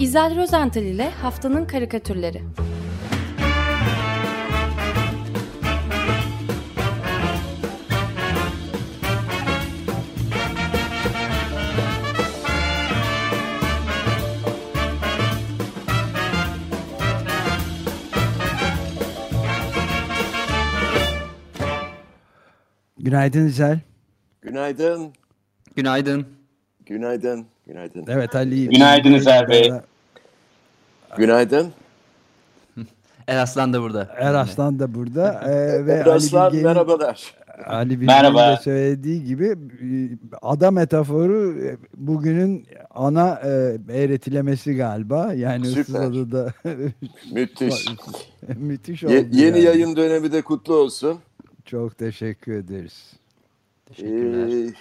İzel Rozental ile Haftanın Karikatürleri Günaydın İzel. Günaydın. Günaydın. Günaydın. Günaydın. Evet Ali. Günaydın İzel Bey. Günaydın. Eraslan da burada. Eraslan da burada. Ee, ve Eraslan Ali Bilge'nin, merhabalar. Ali Bilge'nin Merhaba. de söylediği gibi e, ada metaforu e, bugünün ana e, eğretilemesi galiba. Yani Süper. adada Müthiş. müthiş oldu. Ye- yeni yani. yayın dönemi de kutlu olsun. Çok teşekkür ederiz. Teşekkürler. Ee,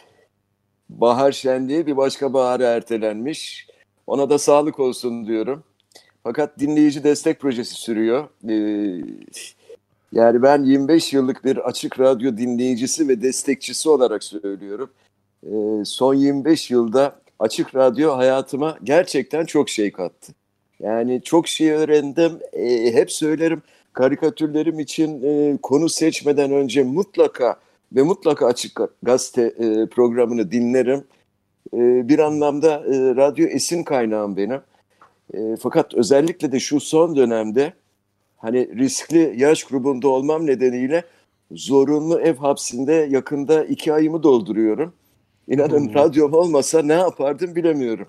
bahar şenliği bir başka bahara ertelenmiş. Ona da sağlık olsun diyorum. Fakat dinleyici destek projesi sürüyor. Ee, yani ben 25 yıllık bir açık radyo dinleyicisi ve destekçisi olarak söylüyorum. Ee, son 25 yılda açık radyo hayatıma gerçekten çok şey kattı. Yani çok şey öğrendim. Ee, hep söylerim karikatürlerim için e, konu seçmeden önce mutlaka ve mutlaka açık gazete e, programını dinlerim. Bir anlamda e, radyo esin kaynağım benim. E, fakat özellikle de şu son dönemde hani riskli yaş grubunda olmam nedeniyle zorunlu ev hapsinde yakında iki ayımı dolduruyorum. İnanın radyom olmasa ne yapardım bilemiyorum.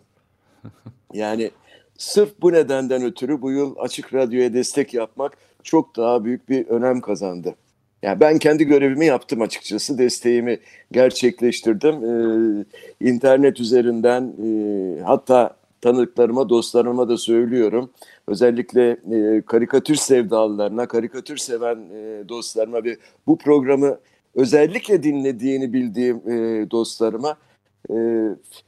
Yani sırf bu nedenden ötürü bu yıl açık radyoya destek yapmak çok daha büyük bir önem kazandı. Yani ben kendi görevimi yaptım açıkçası. Desteğimi gerçekleştirdim. Ee, internet üzerinden e, hatta tanıdıklarıma, dostlarıma da söylüyorum. Özellikle e, karikatür sevdalılarına, karikatür seven e, dostlarıma ve bu programı özellikle dinlediğini bildiğim e, dostlarıma e,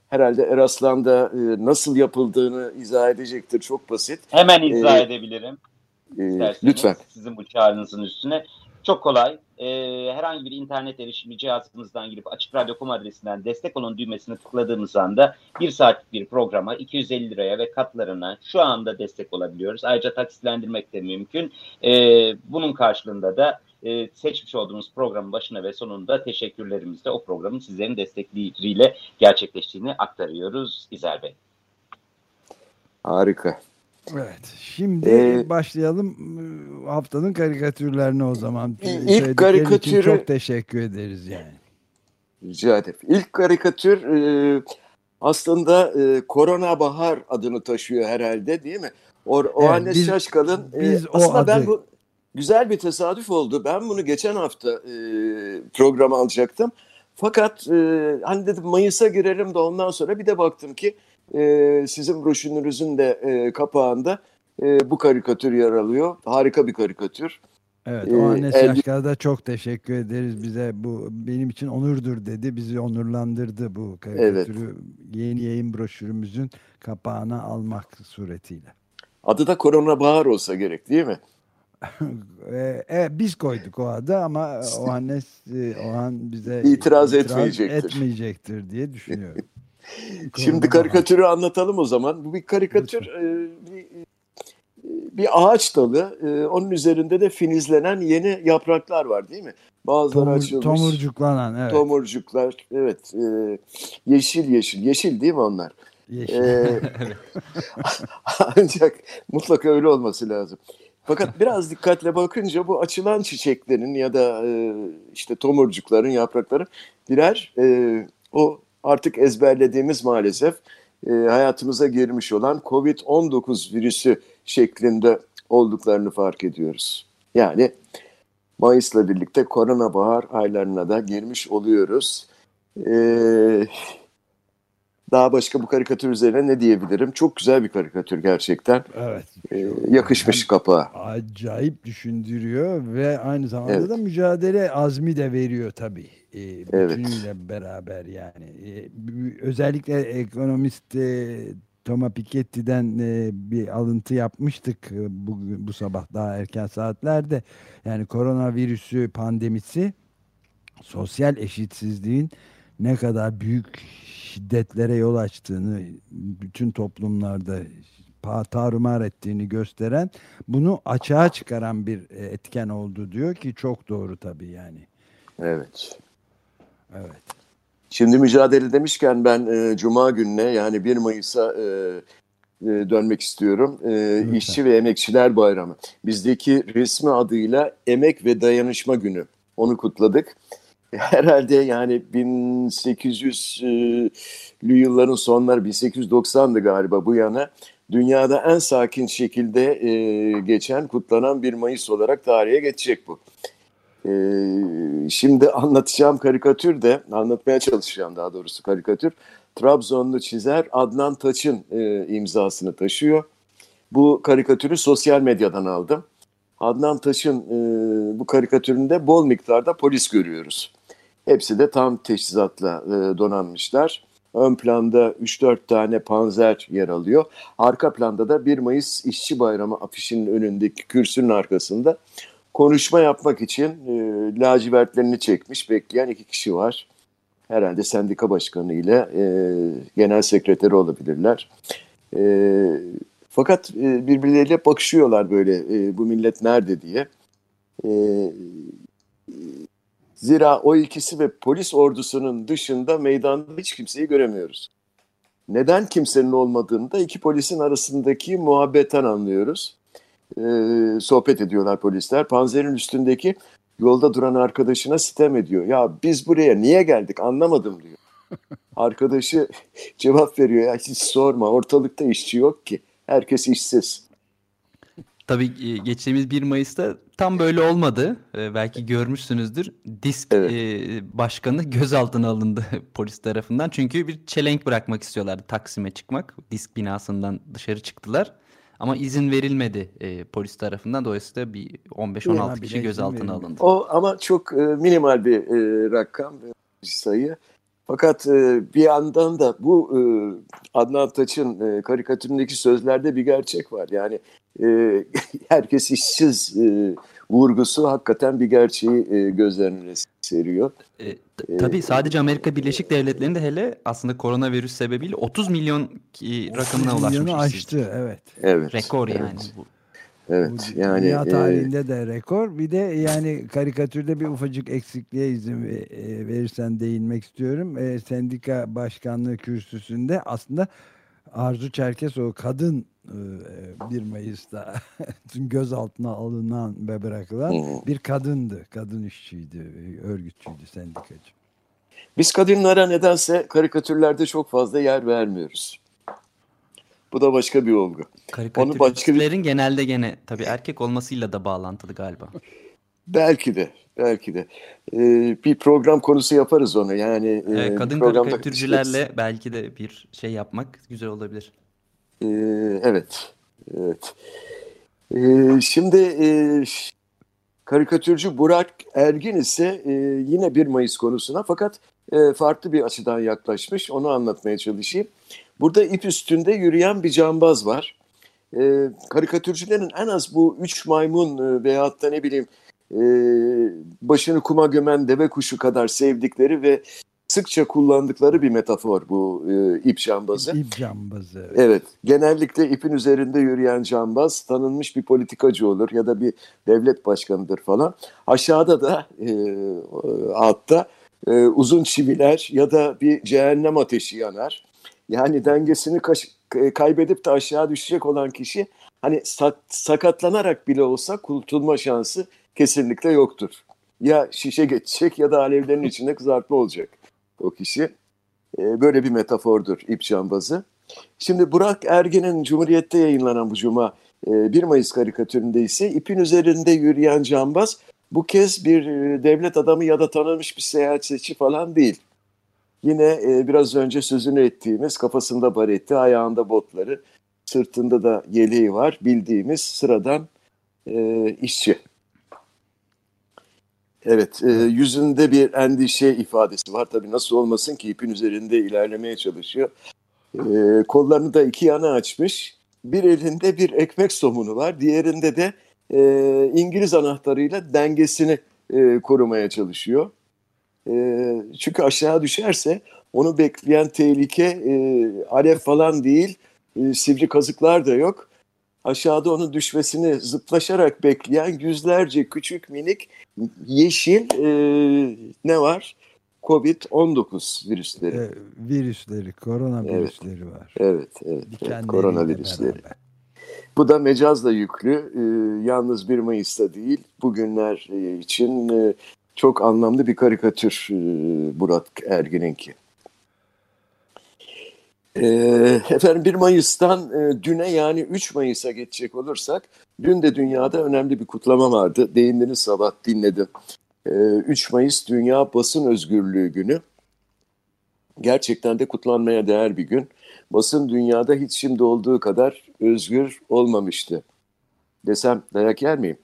herhalde Eraslan da e, nasıl yapıldığını izah edecektir. Çok basit. Hemen izah Ee, edebilirim. E, lütfen. Sizin bu çağrınızın üstüne. Çok kolay. Ee, herhangi bir internet erişimi cihazınızdan girip Açık Radyo.com adresinden destek olun düğmesini tıkladığımız anda bir saatlik bir programa 250 liraya ve katlarına şu anda destek olabiliyoruz. Ayrıca taksitlendirmek de mümkün. Ee, bunun karşılığında da e, seçmiş olduğumuz programın başına ve sonunda teşekkürlerimizle o programın sizlerin destekleriyle gerçekleştiğini aktarıyoruz İzel Bey. Harika. Evet. Şimdi Ee, başlayalım e, haftanın karikatürlerine o zaman. İlk karikatürü- çok teşekkür ederiz yani. Rica ederim. İlk karikatür e, aslında e, Korona Bahar adını taşıyor herhalde değil mi? O, o Evet, anne biz- Şaşkal'ın e, biz aslında ben adı- bu güzel bir tesadüf oldu. Ben bunu geçen hafta e, programa alacaktım. Fakat e, hani dedim Mayıs'a girelim de ondan sonra bir de baktım ki e, sizin broşürünüzün de e, kapağında e, bu karikatür yer alıyor. Harika bir karikatür. Evet, Ee, o anne da çok teşekkür ederiz. Bize bu benim için onurdur dedi. Bizi onurlandırdı bu karikatürü yeni yayın broşürümüzün kapağına almak suretiyle. Adı da Korona Bahar olsa gerek değil mi? Ee, evet, biz koyduk o adı ama o anne o an bize İtiraz etmeyecektir. etmeyecektir diye düşünüyorum. Şimdi karikatürü anlatalım o zaman. Bu bir karikatür, e, bir, bir ağaç dalı. E, Onun üzerinde de filizlenen yeni yapraklar var değil mi? Bazıları Tomur, açılmış. tomurcuklanan evet. Tomurcuklar. Evet. e, yeşil yeşil. Yeşil değil mi onlar? Yeşil. E, ancak mutlaka öyle olması lazım. Fakat biraz dikkatle bakınca bu açılan çiçeklerin ya da e, işte tomurcukların, yaprakların birer e, o artık ezberlediğimiz maalesef e, hayatımıza girmiş olan COVID-19 virüsü şeklinde olduklarını fark ediyoruz. Yani Mayıs'la birlikte korona bahar aylarına da girmiş oluyoruz. Ee, daha başka bu karikatür üzerine ne diyebilirim? Çok güzel bir karikatür gerçekten. evet. Ee, yakışmış kapağa. Acayip düşündürüyor ve aynı zamanda Evet. da mücadele azmi de veriyor tabii. Ee, Evet. bütünüyle beraber yani. Ee, özellikle ekonomist e, Thomas Piketty'den e, bir alıntı yapmıştık e, bu sabah daha erken saatlerde. Yani koronavirüsü pandemisi sosyal eşitsizliğin ne kadar büyük şiddetlere yol açtığını bütün toplumlarda tarumar ettiğini gösteren bunu açığa çıkaran bir e, etken oldu diyor ki çok doğru tabii yani. Evet. Evet. Şimdi mücadele demişken ben e, Cuma gününe yani 1 Mayıs'a e, e, dönmek istiyorum. E, İşçi ve Emekçiler Bayramı. Bizdeki resmi adıyla Emek ve Dayanışma Günü. Onu kutladık. Herhalde yani 1800'lü yılların sonları 1890'dı galiba bu yana dünyada en sakin şekilde e, geçen kutlanan 1 Mayıs olarak tarihe geçecek bu. E, şimdi anlatacağım karikatür de anlatmaya çalışacağım daha doğrusu karikatür. Trabzonlu çizer Adnan Taç'ın e, imzasını taşıyor. Bu karikatürü sosyal medyadan aldım. Adnan Taş'ın e, bu karikatüründe bol miktarda polis görüyoruz. Hepsi de tam teçhizatla e, donanmışlar. Ön planda 3-4 tane panzer yer alıyor. Arka planda da 1 Mayıs İşçi Bayramı afişinin önündeki kürsünün arkasında konuşma yapmak için e, lacivertlerini çekmiş bekleyen iki kişi var. Herhalde sendika başkanı ile e, genel sekreteri olabilirler. E, fakat e, birbirleriyle bakışıyorlar böyle e, bu millet nerede diye. E, Zira o ikisi ve polis ordusunun dışında meydanda hiç kimseyi göremiyoruz. Neden kimsenin olmadığını da iki polisin arasındaki muhabbetten anlıyoruz. Ee, sohbet ediyorlar polisler. Panzerin üstündeki yolda duran arkadaşına sitem ediyor. Ya biz buraya niye geldik anlamadım diyor. Arkadaşı cevap veriyor ya hiç sorma ortalıkta işçi yok ki. Herkes işsiz. Tabii e, geçtiğimiz 1 Mayıs'ta tam böyle olmadı. Ee, belki görmüşsünüzdür. Disk Evet. e, başkanı gözaltına alındı polis tarafından. Çünkü bir çelenk bırakmak istiyorlardı Taksim'e çıkmak. Disk binasından dışarı çıktılar. Ama izin verilmedi e, polis tarafından. Dolayısıyla bir 15-16 Ya, kişi gözaltına alındı. O ama çok e, minimal bir e, rakam, e, sayı. Fakat e, bir yandan da bu e, Adnan Taç'ın e, karikatüründeki sözlerde bir gerçek var. Yani e, herkes işsiz e, vurgusu hakikaten bir gerçeği e, göz önüne seriyor. E, t- tabii sadece Amerika Birleşik Devletleri'nde hele aslında koronavirüs sebebiyle 30 milyon ki- rakamına 30 ulaşmış. aştı evet. Evet. Rekor evet, yani bu. Evet. Bu Yani Dünya e, tarihinde de rekor. Bir de yani karikatürde bir ufacık eksikliğe izin ve- e, verirsen değinmek istiyorum. E, sendika başkanlığı kürsüsünde aslında Arzu Çerkesoğlu kadın e, 1 Mayıs'ta gözaltına alınan ve bırakılan bir kadındı. Kadın işçiydi, e, örgütçüydü, sendikacı. Biz kadınlara nedense karikatürlerde çok fazla yer vermiyoruz. Bu da başka bir olgu. Onu başka bir- genelde gene tabii erkek olmasıyla da bağlantılı galiba. Belki de, belki de. Ee, bir program konusu yaparız onu. Yani e, kadın karikatürcülerle belki de bir şey yapmak güzel olabilir. Ee, evet, evet. Ee, şimdi e, karikatürcü Burak Ergin ise e, yine 1 Mayıs konusuna fakat e, farklı bir açıdan yaklaşmış. Onu anlatmaya çalışayım. Burada ip üstünde yürüyen bir cambaz var. E, karikatürcülerin en az bu üç maymun e, veyahut da ne bileyim e, başını kuma gömen deve kuşu kadar sevdikleri ve sıkça kullandıkları bir metafor bu e, ip cambazı. İp cambazı. evet. Evet, genellikle ipin üzerinde yürüyen cambaz tanınmış bir politikacı olur ya da bir devlet başkanıdır falan. Aşağıda da e, altta e, uzun çiviler ya da bir cehennem ateşi yanar. Yani dengesini kaş- e, kaybedip de aşağı düşecek olan kişi hani sak- sakatlanarak bile olsa kurtulma şansı kesinlikle yoktur. Ya şişe geçecek ya da alevlerin içinde kızartma olacak o kişi. E, böyle bir metafordur ip cambazı. Şimdi Burak Ergen'in Cumhuriyet'te yayınlanan bu cuma e, 1 Mayıs karikatüründe ise ipin üzerinde yürüyen cambaz bu kez bir e, devlet adamı ya da tanınmış bir seyahatçi falan değil. Yine e, biraz önce sözünü ettiğimiz kafasında bareti, ayağında botları, sırtında da yeleği var bildiğimiz sıradan e, işçi. Evet, e, yüzünde bir endişe ifadesi var. Tabii nasıl olmasın ki ipin üzerinde ilerlemeye çalışıyor. E, kollarını da iki yana açmış. Bir elinde bir ekmek somunu var. Diğerinde de e, İngiliz anahtarıyla dengesini e, korumaya çalışıyor. E, çünkü aşağı düşerse onu bekleyen tehlike e, alev falan değil, e, sivri kazıklar da yok. Aşağıda onun düşmesini zıplaşarak bekleyen yüzlerce küçük minik yeşil e, ne var? Covid-19 virüsleri. E, virüsleri, korona Evet. virüsleri var. Evet, evet, evet koronavirüsleri. beraber. Bu da mecazla yüklü. Ee, yalnız 1 Mayıs'ta değil, bugünler e, için e, çok anlamlı bir karikatür e, Murat Ergin'inki. Ee, efendim 1 Mayıs'tan e, düne yani 3 Mayıs'a geçecek olursak, dün de dünyada önemli bir kutlama vardı. Değindiniz sabah dinledim. Ee, 3 Mayıs Dünya Basın Özgürlüğü Günü. Gerçekten de kutlanmaya değer bir gün basın dünyada hiç şimdi olduğu kadar özgür olmamıştı. Desem dayak yer miyim?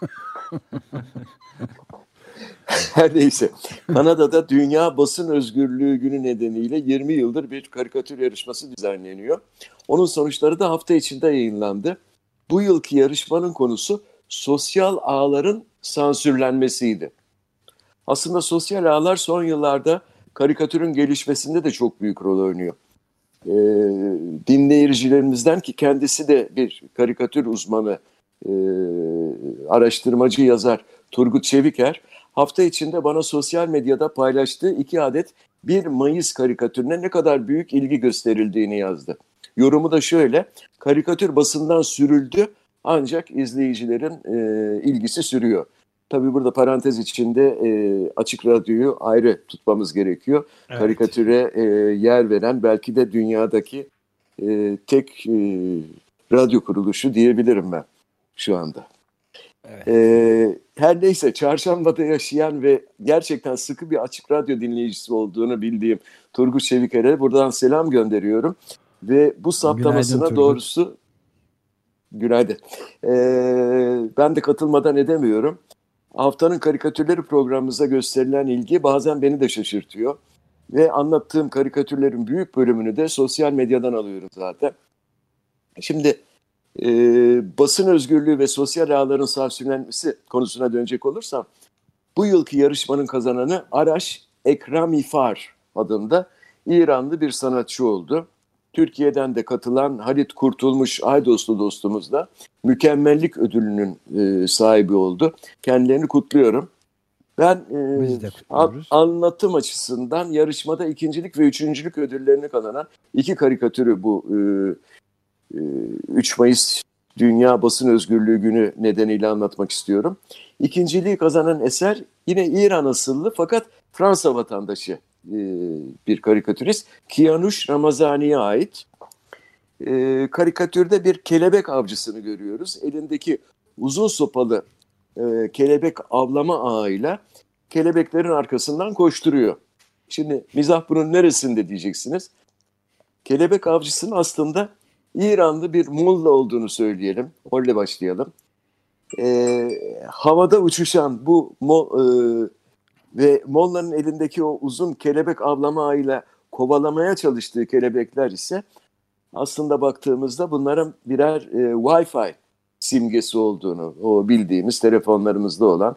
Her neyse. Kanada'da Dünya Basın Özgürlüğü Günü nedeniyle 20 yıldır bir karikatür yarışması düzenleniyor. Onun sonuçları da hafta içinde yayınlandı. Bu yılki yarışmanın konusu sosyal ağların sansürlenmesiydi. Aslında sosyal ağlar son yıllarda karikatürün gelişmesinde de çok büyük rol oynuyor e, dinleyicilerimizden ki kendisi de bir karikatür uzmanı, e, araştırmacı yazar Turgut Çeviker hafta içinde bana sosyal medyada paylaştığı iki adet 1 Mayıs karikatürüne ne kadar büyük ilgi gösterildiğini yazdı. Yorumu da şöyle, karikatür basından sürüldü ancak izleyicilerin e, ilgisi sürüyor. Tabii burada parantez içinde e, açık radyoyu ayrı tutmamız gerekiyor Evet. karikatüre e, yer veren belki de dünyadaki e, tek e, radyo kuruluşu diyebilirim ben şu anda. Evet. E, her neyse çarşambada yaşayan ve gerçekten sıkı bir açık radyo dinleyicisi olduğunu bildiğim Turgut Çeviker'e buradan selam gönderiyorum. Ve bu saptamasına Turgut. doğrusu günaydın. E, ben de katılmadan edemiyorum. Haftanın karikatürleri programımıza gösterilen ilgi bazen beni de şaşırtıyor. Ve anlattığım karikatürlerin büyük bölümünü de sosyal medyadan alıyorum zaten. Şimdi e, basın özgürlüğü ve sosyal ağların sansürlenmesi konusuna dönecek olursam bu yılki yarışmanın kazananı Araş Ekramifar adında İranlı bir sanatçı oldu. Türkiye'den de katılan Halit Kurtulmuş Aydoslu dostumuz da mükemmellik ödülünün e, sahibi oldu. Kendilerini kutluyorum. Ben e, kutluyoruz. anlatım açısından yarışmada ikincilik ve üçüncülük ödüllerini kazanan iki karikatürü bu e, 3 Mayıs Dünya Basın Özgürlüğü Günü nedeniyle anlatmak istiyorum. İkinciliği kazanan eser yine İran asıllı fakat Fransa vatandaşı e, bir karikatürist. Kianush Ramazani'ye ait. E, karikatürde bir kelebek avcısını görüyoruz. Elindeki uzun sopalı kelebek avlama ağıyla kelebeklerin arkasından koşturuyor. Şimdi mizah bunun neresinde diyeceksiniz. Kelebek avcısının aslında İranlı bir mulla olduğunu söyleyelim. Öyle başlayalım. Ee, havada uçuşan bu mo, e, ve Molla'nın elindeki o uzun kelebek avlama ağıyla kovalamaya çalıştığı kelebekler ise aslında baktığımızda bunların birer e, Wi-Fi simgesi olduğunu, o bildiğimiz telefonlarımızda olan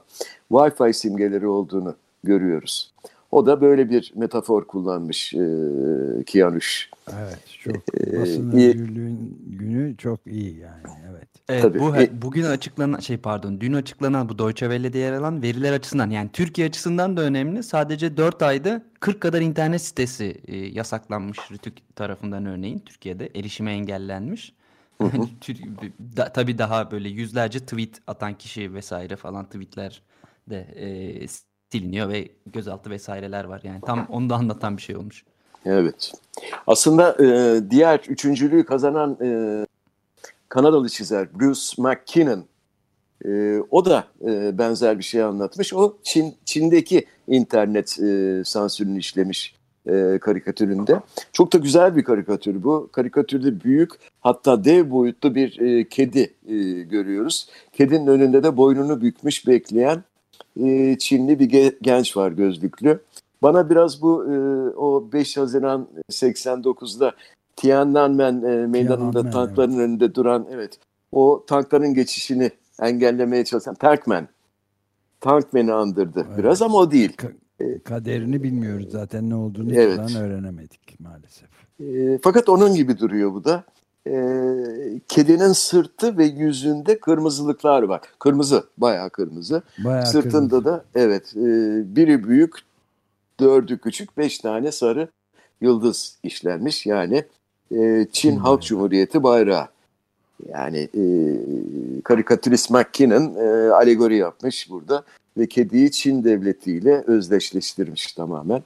Wi-Fi simgeleri olduğunu görüyoruz. O da böyle bir metafor kullanmış e, Kianuş. Evet, çok Ee, basın iyi. özgürlüğün günü çok iyi yani. Evet. Evet, Tabii. bu E- bugün açıklanan şey pardon dün açıklanan bu Deutsche Welle'de yer alan veriler açısından yani Türkiye açısından da önemli. Sadece 4 ayda 40 kadar internet sitesi e, yasaklanmış Rütük tarafından örneğin Türkiye'de erişime engellenmiş. Da, tabii daha böyle yüzlerce tweet atan kişi vesaire falan tweetler de e, siliniyor ve gözaltı vesaireler var. Yani tam onu da anlatan bir şey olmuş. Evet. Aslında e, diğer üçüncülüğü kazanan e, Kanadalı çizer Bruce McKinnon e, o da e, benzer bir şey anlatmış. O Çin Çin'deki internet e, sansürünü işlemiş e, karikatüründe. Çok da güzel bir karikatür bu. Karikatürde büyük hatta dev boyutlu bir e, kedi e, görüyoruz. Kedinin önünde de boynunu bükmüş bekleyen e, Çinli bir ge- genç var gözlüklü. Bana biraz bu e, o 5 Haziran 89'da Tiananmen e, meydanında Tiananmen, tankların önünde duran evet o tankların geçişini engellemeye çalışan Tankman. Tankman'i andırdı Evet. biraz ama o değil. Ka- Kaderini bilmiyoruz zaten ne olduğunu Evet. öğrenemedik maalesef. E, fakat onun gibi duruyor bu da. E, kedinin sırtı ve yüzünde kırmızılıklar var. Kırmızı, bayağı kırmızı. Bayağı Sırtında kırmızı. da evet e, biri büyük, dördü küçük, beş tane sarı yıldız işlenmiş. Yani e, Çin Çin Halk. Cumhuriyeti bayrağı. Yani e, karikatürist McKinnon e, alegori yapmış burada ve kediyi Çin devletiyle özdeşleştirmiş tamamen.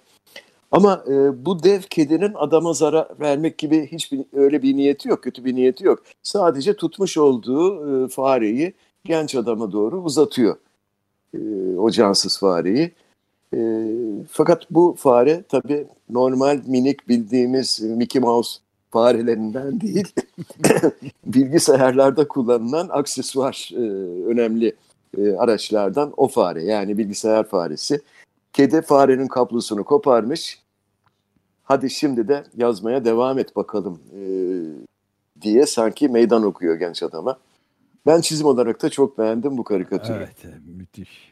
Ama e, bu dev kedinin adama zarar vermek gibi hiçbir öyle bir niyeti yok, kötü bir niyeti yok. Sadece tutmuş olduğu e, fareyi genç adama doğru uzatıyor. E, o cansız fareyi. E, fakat bu fare tabii normal minik bildiğimiz Mickey Mouse farelerinden değil, bilgisayarlarda kullanılan aksesuar e, önemli e, araçlardan o fare yani bilgisayar faresi. Kedi farenin kablosunu koparmış. Hadi şimdi de yazmaya devam et bakalım e, diye sanki meydan okuyor genç adama. Ben çizim olarak da çok beğendim bu karikatürü. Evet müthiş.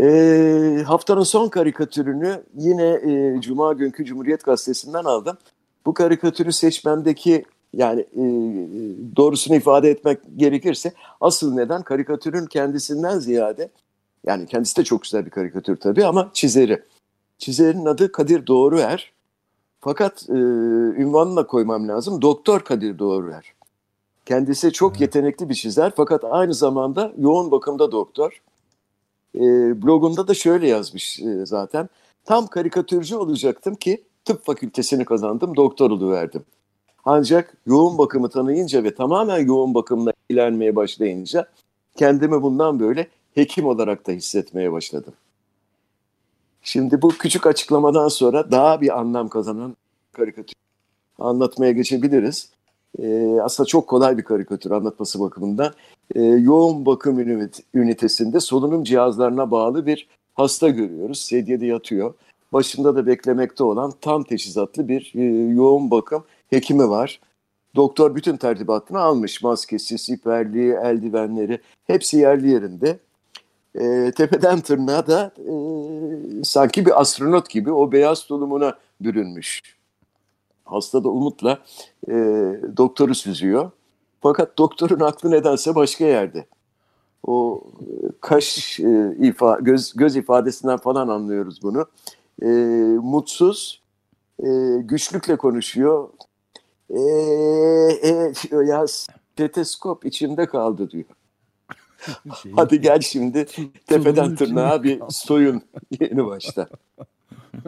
E, haftanın son karikatürünü yine e, Cuma günkü Cumhuriyet Gazetesi'nden aldım. Bu karikatürü seçmemdeki yani e, doğrusunu ifade etmek gerekirse asıl neden karikatürün kendisinden ziyade yani kendisi de çok güzel bir karikatür tabii ama çizeri. Çizerin adı Kadir Doğruer. Fakat e, ünvanını da koymam lazım. Doktor Kadir Doğruer. Kendisi çok yetenekli bir çizer fakat aynı zamanda yoğun bakımda doktor. E, blogunda da şöyle yazmış e, zaten. Tam karikatürcü olacaktım ki tıp fakültesini kazandım, doktor verdim. Ancak yoğun bakımı tanıyınca ve tamamen yoğun bakımla ilgilenmeye başlayınca kendimi bundan böyle hekim olarak da hissetmeye başladım. Şimdi bu küçük açıklamadan sonra daha bir anlam kazanan karikatür anlatmaya geçebiliriz. Ee, aslında çok kolay bir karikatür anlatması bakımından. Ee, yoğun bakım ünit- ünitesinde solunum cihazlarına bağlı bir hasta görüyoruz. Sedyede yatıyor. Başında da beklemekte olan tam teçhizatlı bir e, yoğun bakım hekimi var. Doktor bütün tertibatını almış. Maskesi, siperliği, eldivenleri hepsi yerli yerinde. E, tepeden tırnağa da e, sanki bir astronot gibi o beyaz tulumuna bürünmüş. Hasta da umutla e, doktoru süzüyor. Fakat doktorun aklı nedense başka yerde. O e, kaş e, ifa, göz, göz ifadesinden falan anlıyoruz bunu. E, mutsuz, e, güçlükle konuşuyor. E, e, ya stetoskop içimde kaldı diyor. Şey, Hadi gel şimdi tepeden tırnağa bir soyun yeni başta.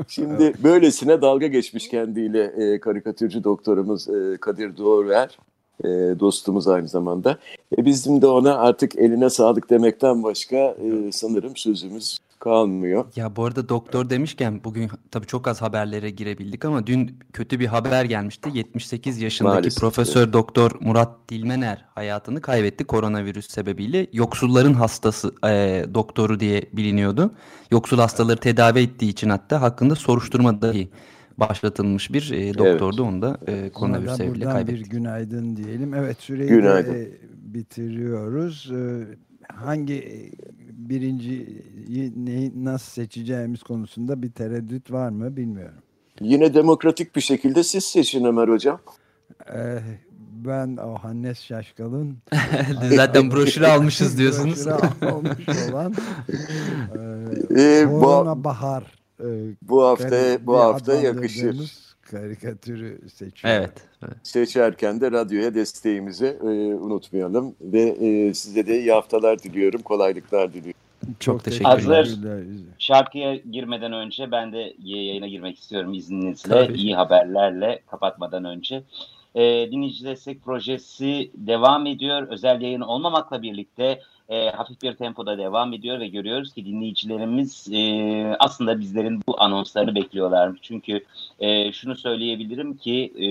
Şimdi böylesine dalga geçmiş kendiyle e, karikatürcü doktorumuz e, Kadir Doğruer, e, dostumuz aynı zamanda. E, bizim de ona artık eline sağlık demekten başka e, sanırım sözümüz kalmıyor. Ya bu arada doktor demişken bugün tabii çok az haberlere girebildik ama dün kötü bir haber gelmişti. 78 yaşındaki Maalesef, Profesör Doktor Murat Dilmener hayatını kaybetti koronavirüs sebebiyle. Yoksulların hastası e, doktoru diye biliniyordu. Yoksul hastaları tedavi ettiği için hatta hakkında soruşturma dahi başlatılmış bir e, doktordu. Onu da e, Ona koronavirüs da sebebiyle buradan bir kaybetti. günaydın diyelim. Evet süreyi Günaydın. de e, bitiriyoruz. Ee, hangi e, birinciyi neyi nasıl seçeceğimiz konusunda bir tereddüt var mı bilmiyorum. Yine demokratik bir şekilde siz seçin Ömer Hocam. Ee, ben o Hannes Şaşkal'ın Zaten broşürü almışız diyorsunuz. broşürü almış olan e, Ee, bu, Bahar e, bu hafta bu hafta yakışır. Karikatürü seçiyorum. Evet. evet. Seçerken de radyoya desteğimizi e, unutmayalım ve e, size de iyi haftalar diliyorum, kolaylıklar diliyorum. Çok teşekkürler. Hazır. Şarkıya girmeden önce ben de yayına girmek istiyorum izninizle. Tabii. iyi haberlerle kapatmadan önce. Ee, dinleyici destek projesi devam ediyor. Özel yayın olmamakla birlikte e, hafif bir tempoda devam ediyor ve görüyoruz ki dinleyicilerimiz e, aslında bizlerin bu anonslarını bekliyorlar. Çünkü e, şunu söyleyebilirim ki e,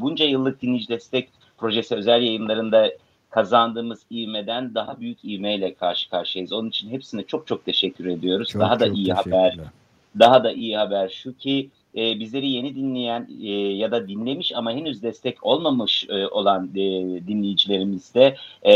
bunca yıllık dinleyici destek projesi özel yayınlarında kazandığımız ivmeden daha büyük ivmeyle karşı karşıyayız. Onun için hepsine çok çok teşekkür ediyoruz. Çok daha da çok iyi haber daha da iyi haber şu ki e, bizleri yeni dinleyen e, ya da dinlemiş ama henüz destek olmamış e, olan e, dinleyicilerimiz de e,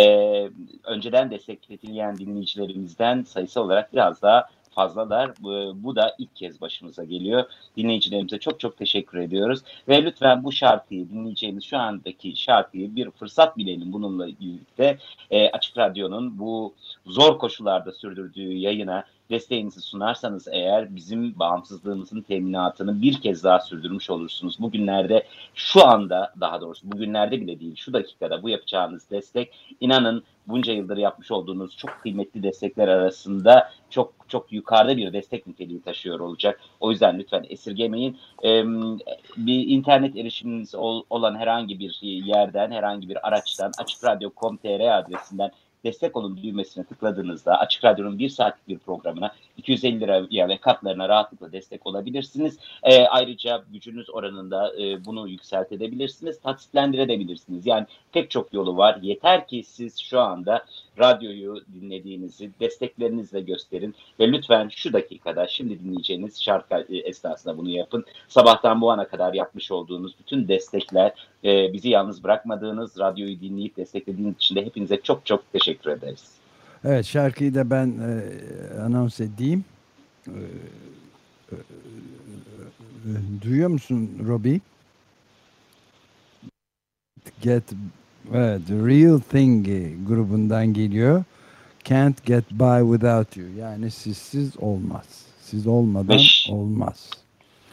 önceden destekleyen dinleyicilerimizden sayısı olarak biraz daha fazlalar. Bu, bu da ilk kez başımıza geliyor. Dinleyicilerimize çok çok teşekkür ediyoruz. Ve lütfen bu şarkıyı dinleyeceğimiz şu andaki şarkıyı bir fırsat bilelim bununla birlikte. E, Açık Radyo'nun bu zor koşullarda sürdürdüğü yayına desteğinizi sunarsanız eğer bizim bağımsızlığımızın teminatını bir kez daha sürdürmüş olursunuz. Bugünlerde şu anda daha doğrusu bugünlerde bile değil şu dakikada bu yapacağınız destek inanın bunca yıldır yapmış olduğunuz çok kıymetli destekler arasında çok çok yukarıda bir destek niteliği taşıyor olacak. O yüzden lütfen esirgemeyin. Ee, bir internet erişiminiz ol, olan herhangi bir yerden, herhangi bir araçtan açıkradyo.com.tr adresinden destek olun düğmesine tıkladığınızda Açık Radyo'nun bir saatlik bir programına 250 liraya ve katlarına rahatlıkla destek olabilirsiniz. E, ayrıca gücünüz oranında e, bunu yükseltebilirsiniz, taksitlendirebilirsiniz. Yani pek çok yolu var. Yeter ki siz şu anda radyoyu dinlediğinizi desteklerinizle gösterin ve lütfen şu dakikada şimdi dinleyeceğiniz şarkı esnasında bunu yapın. Sabahtan bu ana kadar yapmış olduğunuz bütün destekler, e, bizi yalnız bırakmadığınız, radyoyu dinleyip desteklediğiniz için de hepinize çok çok teşekkür ederiz. Evet şarkıyı da ben e, anons edeyim. E, e, duyuyor musun Robbie? Get evet, Real Thing grubundan geliyor. Can't get by without you. Yani sizsiz olmaz. Siz olmadan Ve olmaz.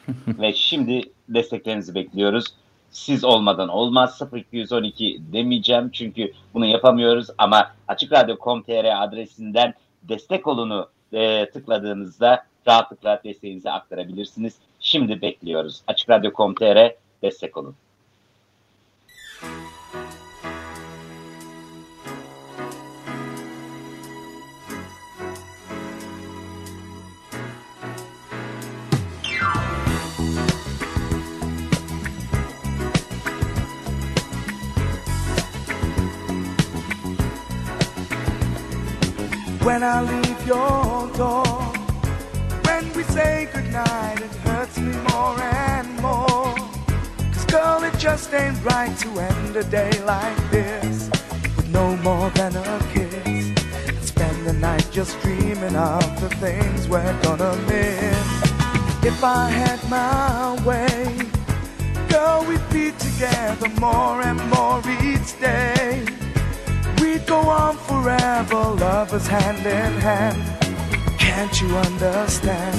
Ve şimdi desteklerinizi bekliyoruz siz olmadan olmaz 0212 demeyeceğim çünkü bunu yapamıyoruz ama açıkradyo.com.tr adresinden destek olunu e, tıkladığınızda rahatlıkla desteğinizi aktarabilirsiniz. Şimdi bekliyoruz. Açıkradyo.com.tr destek olun. When I leave your door. When we say goodnight, it hurts me more and more. Cause girl, it just ain't right to end a day like this with no more than a kiss. And spend the night just dreaming of the things we're gonna miss. If I had my way, girl, we'd be together more and more each day. We'd go on forever, lovers hand in hand. Can't you understand?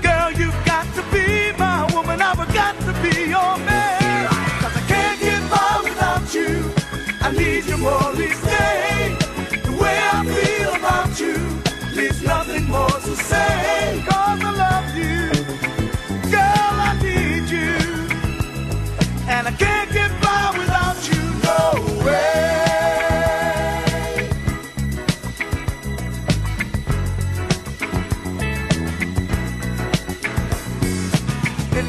Girl, you've got to be my woman, I've got to be your man. Cause I can't get by without you. I need you more each day. The way I feel about you leaves nothing more to say. Cause I love you. Girl, I need you. And I can't get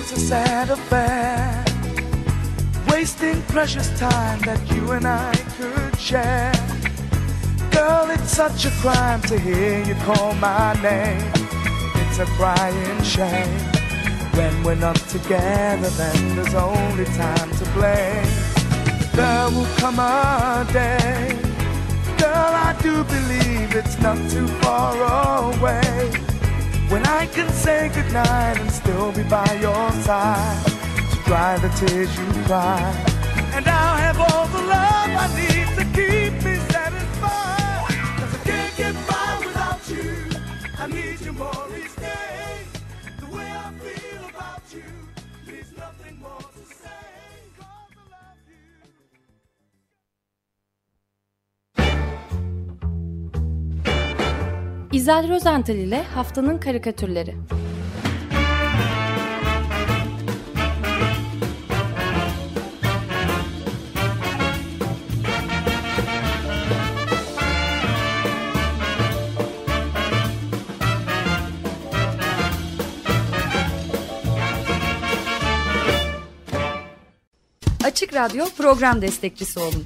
sad affair. Wasting precious time that you and I could share. Girl, it's such a crime to hear you call my name. It's a crying shame. When we're not together, then there's only time to blame. There will come a day. Girl, I do believe it's not too far away when I can say goodnight and still be by your side to dry the tears you cry. And I'll have all the love I need to keep me satisfied. Cause I can't get by without you. I need you more each day. The way I feel about you leaves nothing more İzel Rozental ile Haftanın Karikatürleri. Açık Radyo program destekçisi olun